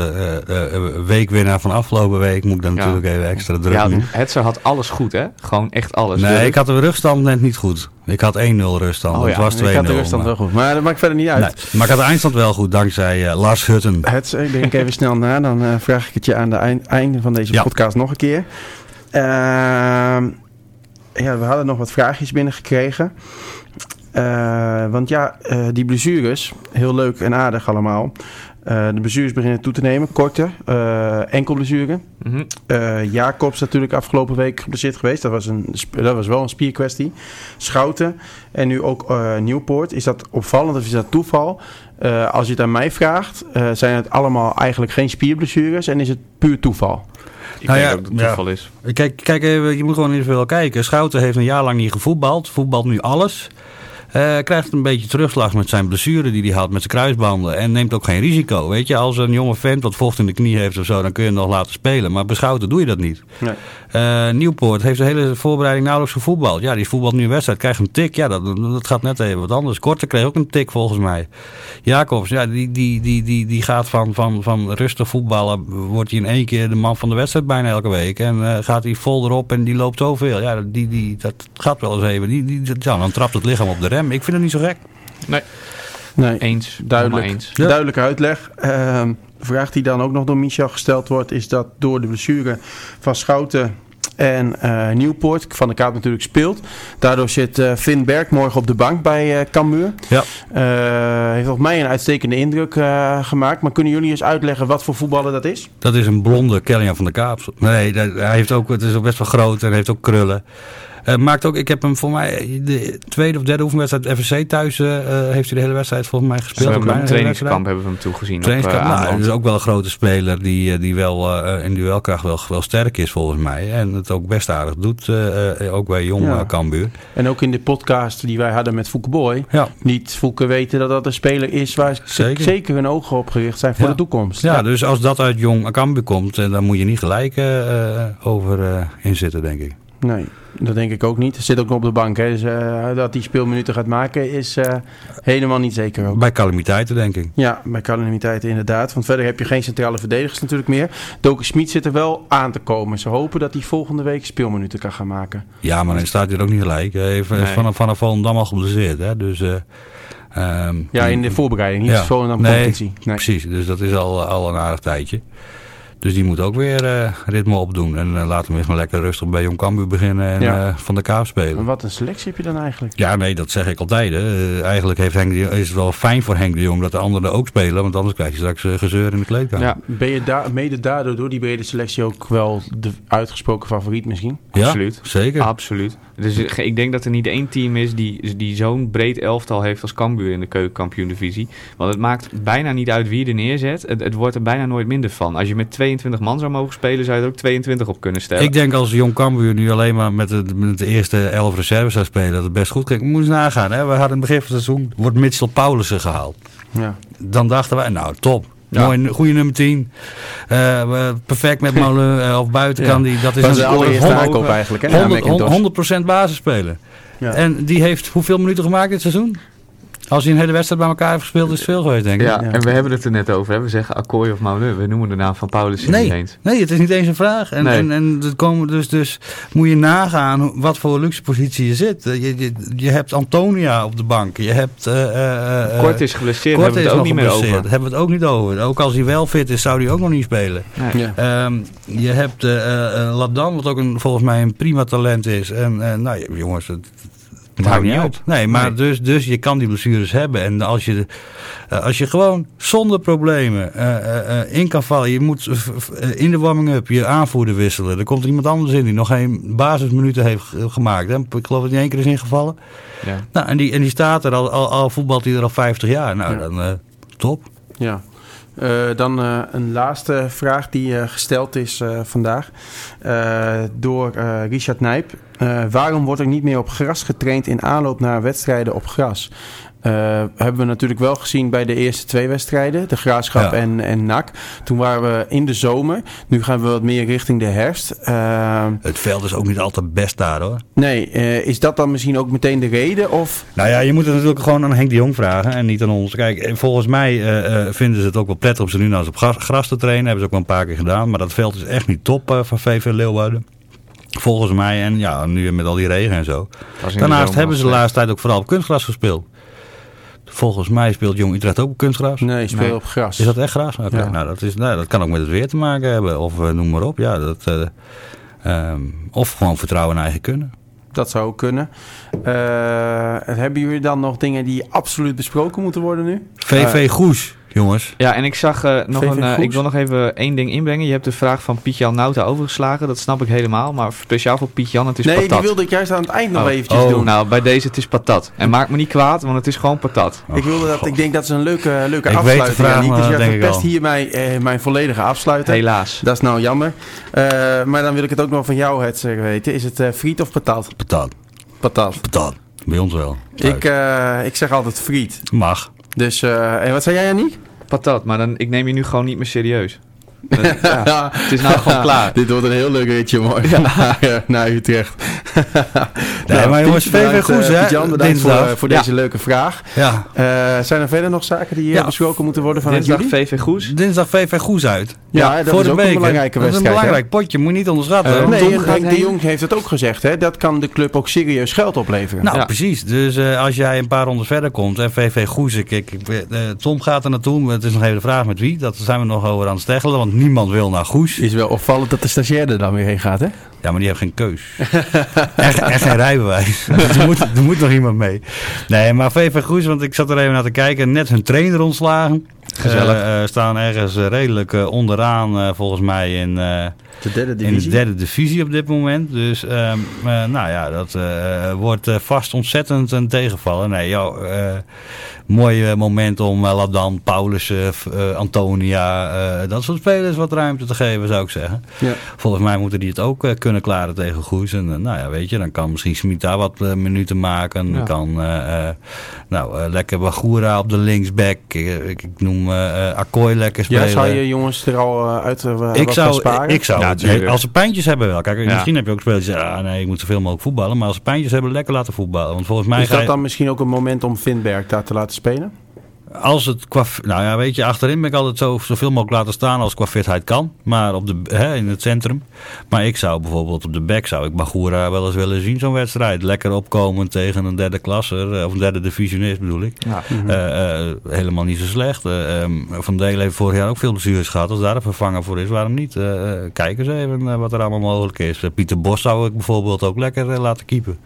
weekwinnaar van afgelopen week moet ik dan Ja. natuurlijk even extra druk Ja, doen. Hetzer had alles goed, hè? Gewoon echt alles. Nee, Dus- ik had de ruststand net niet goed. Ik had 1-0 ruststand. Oh het was 2-0. ik had de ruststand maar- wel goed. Maar dat maakt verder niet uit. Nee, maar ik had de eindstand wel goed dankzij Lars Hutten. Het, ik denk even snel na, dan vraag ik het je aan het eind, einde van deze Ja. podcast nog een keer. Ehm, ja, we hadden nog wat vraagjes binnengekregen. Eh, want ja, eh, die blessures, heel leuk en aardig allemaal. Eh, de blessures beginnen toe te nemen, korte, eh enkel blessure. Mhm. Eh, Jacobs natuurlijk afgelopen week geblesseerd geweest. Dat was, een, dat was wel een spierkwestie. Schouten en nu ook eh, Nieuwpoort. Is dat opvallend of is dat toeval? Eh, als je het aan mij vraagt, eh, zijn het allemaal eigenlijk geen spierblessures en is het puur toeval? Ik Nou denk ja, ook dat het ja. toeval is. Kijk, kijk even, je moet gewoon niet veel kijken. Schouten heeft een jaar lang niet gevoetbald. Voetbalt nu alles. Eh, krijgt een beetje terugslag met zijn blessure die hij had met zijn kruisbanden. En neemt ook geen risico. Weet je, als een jonge vent wat vocht in de knie heeft of zo, dan kun je hem nog laten spelen. Maar bij Schouten doe je dat niet. Nee. Eh, Nieuwpoort heeft de hele voorbereiding nauwelijks gevoetbald. Ja, die voetbalt nu een wedstrijd, krijgt een tik. Ja, dat, dat gaat net even wat anders. Korte kreeg ook een tik volgens mij. Jacobs, ja, die, die, die, die, die gaat van, van, van rustig voetballen. Wordt hij in één keer de man van de wedstrijd bijna elke week. En eh, gaat hij vol erop en die loopt zoveel. Ja, die, die, dat gaat wel eens even. Die, die, ja, dan trapt het lichaam op de rem. Ik vind het niet zo gek. Nee, Nee, eens. duidelijk. Eens. Ja. Duidelijke uitleg. Ehm, de vraag die dan ook nog door Michel gesteld wordt, is dat door de blessure van Schouten en eh, Nieuwpoort, Van de Kaap natuurlijk speelt. Daardoor zit eh Finn Berg morgen op de bank bij eh Cambuur. Ja. Eh, heeft op mij een uitstekende indruk eh, gemaakt. Maar kunnen jullie eens uitleggen wat voor voetballer dat is? Dat is een blonde Kellyan van de Kaap. Nee, dat- hij heeft ook, het is ook best wel groot en heeft ook krullen. Eh, maakt ook, ik heb hem voor mij de tweede of derde oefenwedstrijd FSC thuis eh, eh, heeft hij de hele wedstrijd volgens mij We gespeeld. hebben Bijna een trainingskamp hebben we hem toegezien. op, Trainingskamp, eh, nou, Ameland. dat is ook wel een grote speler die, die wel eh, in duelkracht wel, wel sterk is volgens mij. En het ook best aardig doet, eh, eh, ook bij jong Ja. En ook in de podcast die wij hadden met Fouke Boy. Ja. Niet Fouke weten dat dat een speler is waar ze Zeker. zeker hun ogen op gericht zijn voor Ja. de toekomst. Ja, dus als dat uit jong Cambuur komt, dan moet je niet gelijk over eh, inzitten, denk ik. Nee, dat denk ik ook niet. Zit ook nog op de bank. Hè. Dus eh, dat hij speelminuten gaat maken is eh, helemaal niet zeker ook. Bij calamiteiten, denk ik. Ja, bij calamiteiten inderdaad. Want verder heb je geen centrale verdedigers natuurlijk meer. Doken Smit zit er wel aan te komen. Ze hopen dat hij volgende week speelminuten kan gaan maken. Ja, maar dan staat hij er ook niet gelijk. Hij heeft Nee. vanaf, vanaf Volendam al geblesseerd, hè. Dus... eh, ehm, Ja, in de voorbereiding. Niet Ja. zo dan Nee, competitie. Nee. Precies, dus dat is al, al een aardig tijdje. Dus die moet ook weer eh, ritme opdoen. En eh, laten we eens maar lekker rustig bij Jong Cambuur beginnen en Ja. eh, van de kaap En spelen. wat een selectie heb je dan eigenlijk? Ja, nee, dat zeg ik altijd. Hè. Eigenlijk heeft Henk de Jong- is het wel fijn voor Henk de Jong dat de anderen ook spelen. Want anders krijg je straks gezeur in de kleedkamer. Ja, Ben je daar, mede daardoor, door die brede selectie, ook wel de uitgesproken favoriet misschien? Ja, absoluut. Zeker. Absoluut. Dus ik denk dat er niet één team is die, die zo'n breed elftal heeft als Cambuur in de keukenkampioen-divisie. Want het maakt bijna niet uit wie je er neerzet. Het, het wordt er bijna nooit minder van. Als je met 22 man zou mogen spelen, zou je er ook 22 op kunnen stellen. Ik denk als Jong Cambuur nu alleen maar met de, met de eerste elf reserves zou spelen, dat het best goed ging. Moet eens nagaan. Hè? We hadden in het begin van het seizoen, wordt Mitchell Paulussen gehaald. Ja. Dan dachten wij, nou top. Ja. Mooi, goede nummer 10. Eh, we- perfect met Molen eh, of buiten kan die. Dat is Dat een allereerste 100, aankoop eigenlijk, hè? na 100, McIntosh. 100% basisspeler. Ja. En die heeft hoeveel minuten gemaakt dit seizoen? Als hij een hele wedstrijd bij elkaar heeft gespeeld, is het veel geweest, denk ik. ja, Ja. en we hebben het er net over. Hè? We zeggen Akkooi of Mauleu. We noemen de naam van Paulus Nee. niet eens. Nee, het is niet eens een vraag. En, Nee. en, en komen dus, dus moet je nagaan wat voor luxe positie je zit. Eh, Je, je, je hebt Antonia op de bank. Je hebt... eh, eh, eh, Kort is geblesseerd, Kort hebben we is het ook niet meer geblesseerd. over. Daar hebben we het ook niet over. Ook als hij wel fit is, zou hij ook nog niet spelen. Nee. Ja. Ehm, je hebt eh eh, eh, Ladan, wat ook een, volgens mij een prima talent is. En nou ja, jongens, het, het houdt niet op. Nee, maar Nee. Dus, dus je kan die blessures hebben. En als je, eh, als je gewoon zonder problemen eh, eh, in kan vallen. Je moet in de warming-up je aanvoerder wisselen. Er komt iemand anders in die nog geen basisminuten heeft ge- gemaakt. Hè? Ik geloof dat hij één keer is ingevallen. Ja. Nou, en, die, en die staat er al, al, al voetbalt hij er al 50 jaar. Nou, Ja. dan top. Ja. Eh, dan eh, een laatste vraag die eh, gesteld is vandaag door Richard Nijp. Waarom wordt er niet meer op gras getraind in aanloop naar wedstrijden op gras? Eh, hebben we natuurlijk wel gezien bij de eerste twee wedstrijden, de Graafschap Ja. en, en NAC. Toen waren we in de zomer. Nu gaan we wat meer richting de herfst. Eh, Het veld is ook niet altijd best daar hoor. nee, eh, is dat dan misschien ook meteen de reden? Of Nou ja, je moet het natuurlijk gewoon aan Henk de Jong vragen en niet aan ons. Kijk, volgens mij eh, eh, vinden ze het ook wel prettig om ze nu nou eens op gras, gras te trainen. Hebben ze ook wel een paar keer gedaan. Maar dat veld is echt niet top eh, van VV Leeuwarden. Volgens mij, en ja, nu met al die regen en zo. Daarnaast hebben ze de laatste tijd ook vooral op kunstgras gespeeld. Volgens mij speelt Jong Utrecht ook op kunstgras. nee, speel Nee. op gras? Is dat echt gras? Ja. nou, dat, is, nou, dat kan ook met het weer te maken hebben. Of eh, noem maar op. Ja, dat, eh, ehm, of gewoon vertrouwen in eigen kunnen. Dat zou ook kunnen. Eh, hebben jullie dan nog dingen die absoluut besproken moeten worden nu? VV Goes, jongens. Ja, en ik zag eh, nog een. eh, ik wil nog even één ding inbrengen. Je hebt de vraag van Piet-Jan Nauta overgeslagen. Dat snap ik helemaal. Maar speciaal voor Piet-Jan, het is nee, patat. die wilde ik juist aan het eind nog Oh. eventjes Oh. doen. Nou, bij deze, het is patat. En maak me niet kwaad, want het is gewoon patat. ik, wilde dat, ik denk dat is een leuke, leuke Ik weet de afsluiting. vraag, Janiek. dus jij dat denk ik verpest al. hier mijn, eh, mijn volledige afsluiting. Helaas. Dat is nou jammer. Eh, maar dan wil ik het ook nog van jou het zeggen weten. Is het eh, friet of patat? Patat. Patat. Patat. Bij ons wel. Ik, eh, ik zeg altijd friet. Mag. Dus, eh, en wat zei jij, Janiek? Patat, maar dan, ik neem je nu gewoon niet meer serieus. Ja, het is nou gewoon klaar. Dit wordt een heel leuk ritje, mooi. naar, eh, naar Utrecht. Nee, maar jongens, VV bedankt, Goes, eh, hè, Piet-Jan, bedankt voor, dinsdag. eh, voor Ja. deze leuke vraag. Ja. Eh, zijn er verder nog zaken die hier Ja. besproken moeten worden vanuit Dinsdag jullie? VV Goes. Dinsdag VV Goes uit. Ja, dat voor is de ook een belangrijke Dat is een wedstrijd, hè? belangrijk potje, moet je niet onderschatten. Want nee, Henk de. Jong heeft het ook gezegd. Hè? Dat kan de club ook serieus geld opleveren. Nou, Ja. precies. Dus eh, als jij een paar rondes verder komt en VV Goes, ik, ik, eh, Tom gaat er naartoe. maar Het is nog even de vraag met wie. Dat zijn we nog over aan het steggelen, want niemand wil naar Goes. is wel opvallend dat de stagiair er dan weer heen gaat, hè? Ja, maar die heeft geen keus. en, en geen rijbewijs. Dus er, moet, er moet nog iemand mee. Nee, maar VV Goes, want ik zat er even naar te kijken. Net hun trainer ontslagen. Gezellig. Eh, eh, staan ergens redelijk eh, onderaan, eh, volgens mij, in, eh, De derde in de derde divisie op dit moment. Dus, ehm, eh, nou ja, dat eh, wordt eh, vast ontzettend een tegenvallen. Nee, joh, eh, mooi eh, moment om uh, Ladan, Paulussen, f- eh, Antonia, eh, dat soort spelers wat ruimte te geven, zou ik zeggen. Ja. Volgens mij moeten die het ook eh, kunnen klaren tegen Goes. En eh, nou ja, weet je, dan kan misschien Smit daar wat eh, minuten maken. Ja. Dan kan eh, eh, nou, eh, lekker Bagura op de linksback. Ik, ik, ik noem eh eh, Akkooi lekker spelen. Ja, zou je jongens er al eh, uit uh, ik zou, sparen? ik zou Ja, als ze pijntjes hebben wel. Kijk, Ja. misschien heb je ook spelers die zeggen, ah, nee, ik moet zoveel mogelijk voetballen. Maar als ze pijntjes hebben, lekker laten voetballen. Want volgens mij is dat je- dan misschien ook een moment om Vinberg daar te laten spelen? Als het qua... Nou ja, weet je, achterin ben ik altijd zo, zoveel mogelijk laten staan als qua fitheid kan. Maar op de, hè, in het centrum. Maar ik zou bijvoorbeeld op de back, zou ik Magura wel eens willen zien, zo'n wedstrijd. Lekker opkomen tegen een derde klasser, eh, of een derde divisionist bedoel ik. Ja. Eh, eh, helemaal niet zo slecht. Ehm, Van Delen heeft vorig jaar ook veel blessures gehad. Als daar een vervanger voor is, waarom niet? Kijk eens even wat er allemaal mogelijk is. Pieter Bos zou ik bijvoorbeeld ook lekker laten keepen.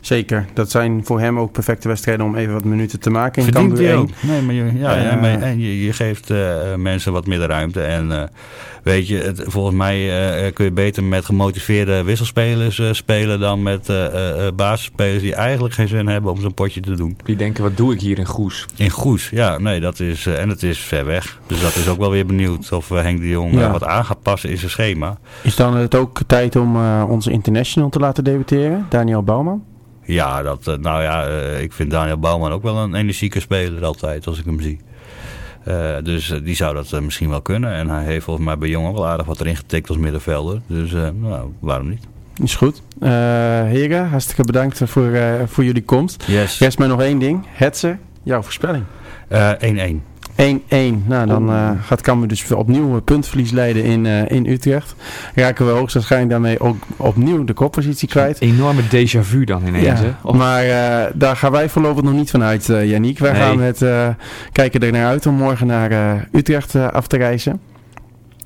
Zeker. Dat zijn voor hem ook perfecte wedstrijden om even wat minuten te maken. in Verdient hij 1. ook. Nee, maar je, ja, Eh, ja, maar- en je, je geeft eh, mensen wat meer ruimte. En eh, weet je, het, volgens mij eh, kun je beter met gemotiveerde wisselspelers eh, spelen dan met eh, eh, eh, basisspelers die eigenlijk geen zin hebben om zo'n potje te doen. Die denken, wat doe ik hier in Goes? In Goes, ja, nee, dat is, eh, en het is ver weg. Dus dat is ook wel weer benieuwd of eh, Henk de Jong eh, Ja. wat aan gaat passen in zijn schema. Is dan het ook tijd om eh, onze international te laten debuteren? Daniel Bouwman? Ja, dat, eh, nou ja, eh, ik vind Daniel Bouwman ook wel een energieke speler altijd als ik hem zie. Eh, dus die zou dat misschien wel kunnen. En hij heeft volgens mij bij Jong ook wel aardig wat erin getikt als middenvelder. Dus nou, waarom niet? Is goed. Eh heren, hartstikke bedankt voor, voor jullie komst. Yes. Rest mij nog één ding. Hetze, jouw voorspelling. Eh, 1-1. 1-1. Nou, dan eh, gaat Cambuur dus opnieuw een puntverlies leiden in, eh, in Utrecht. Raken we hoogstwaarschijnlijk daarmee ook opnieuw de koppositie kwijt. Enorme déjà vu dan ineens, Ja, hè? Of- maar eh, daar gaan wij voorlopig nog niet van uit, eh Yannick. Wij Nee. gaan met, eh, kijken er naar uit om morgen naar eh, Utrecht af te reizen.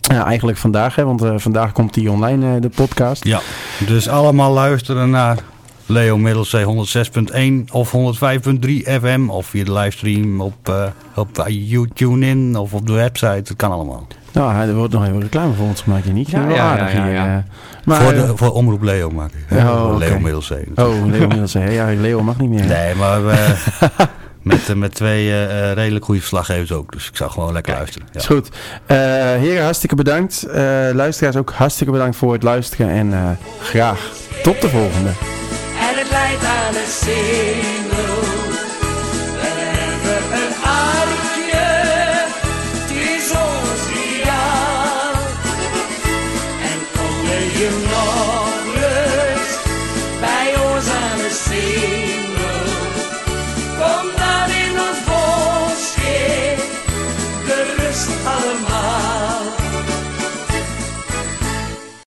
Ja, eigenlijk vandaag, hè, want eh, vandaag komt die online, eh, de podcast. Ja. Dus allemaal luisteren naar Leo Middelzee 106.1 of 105.3 FM. Of via de livestream op, eh op YouTube in of op de website. Dat kan allemaal. Nou, er wordt nog even reclame voor ons gemaakt, Yannick. Ja, wel ja, aardig ja, ja, hier, eh. maar, voor, eh, de, voor Omroep Leo maak ik. Oh, oké. Leo Middelzee. Oh, Leo Middelzee. Ja, Leo mag niet meer. Nee, maar we, met, eh, met twee eh, eh, redelijk goede verslaggevers ook. Dus ik zou gewoon lekker luisteren. Ja. Is goed. Eh, heren, hartstikke bedankt. Eh, luisteraars ook hartstikke bedankt voor het luisteren. En eh, graag tot de volgende. Het leidt aan een single.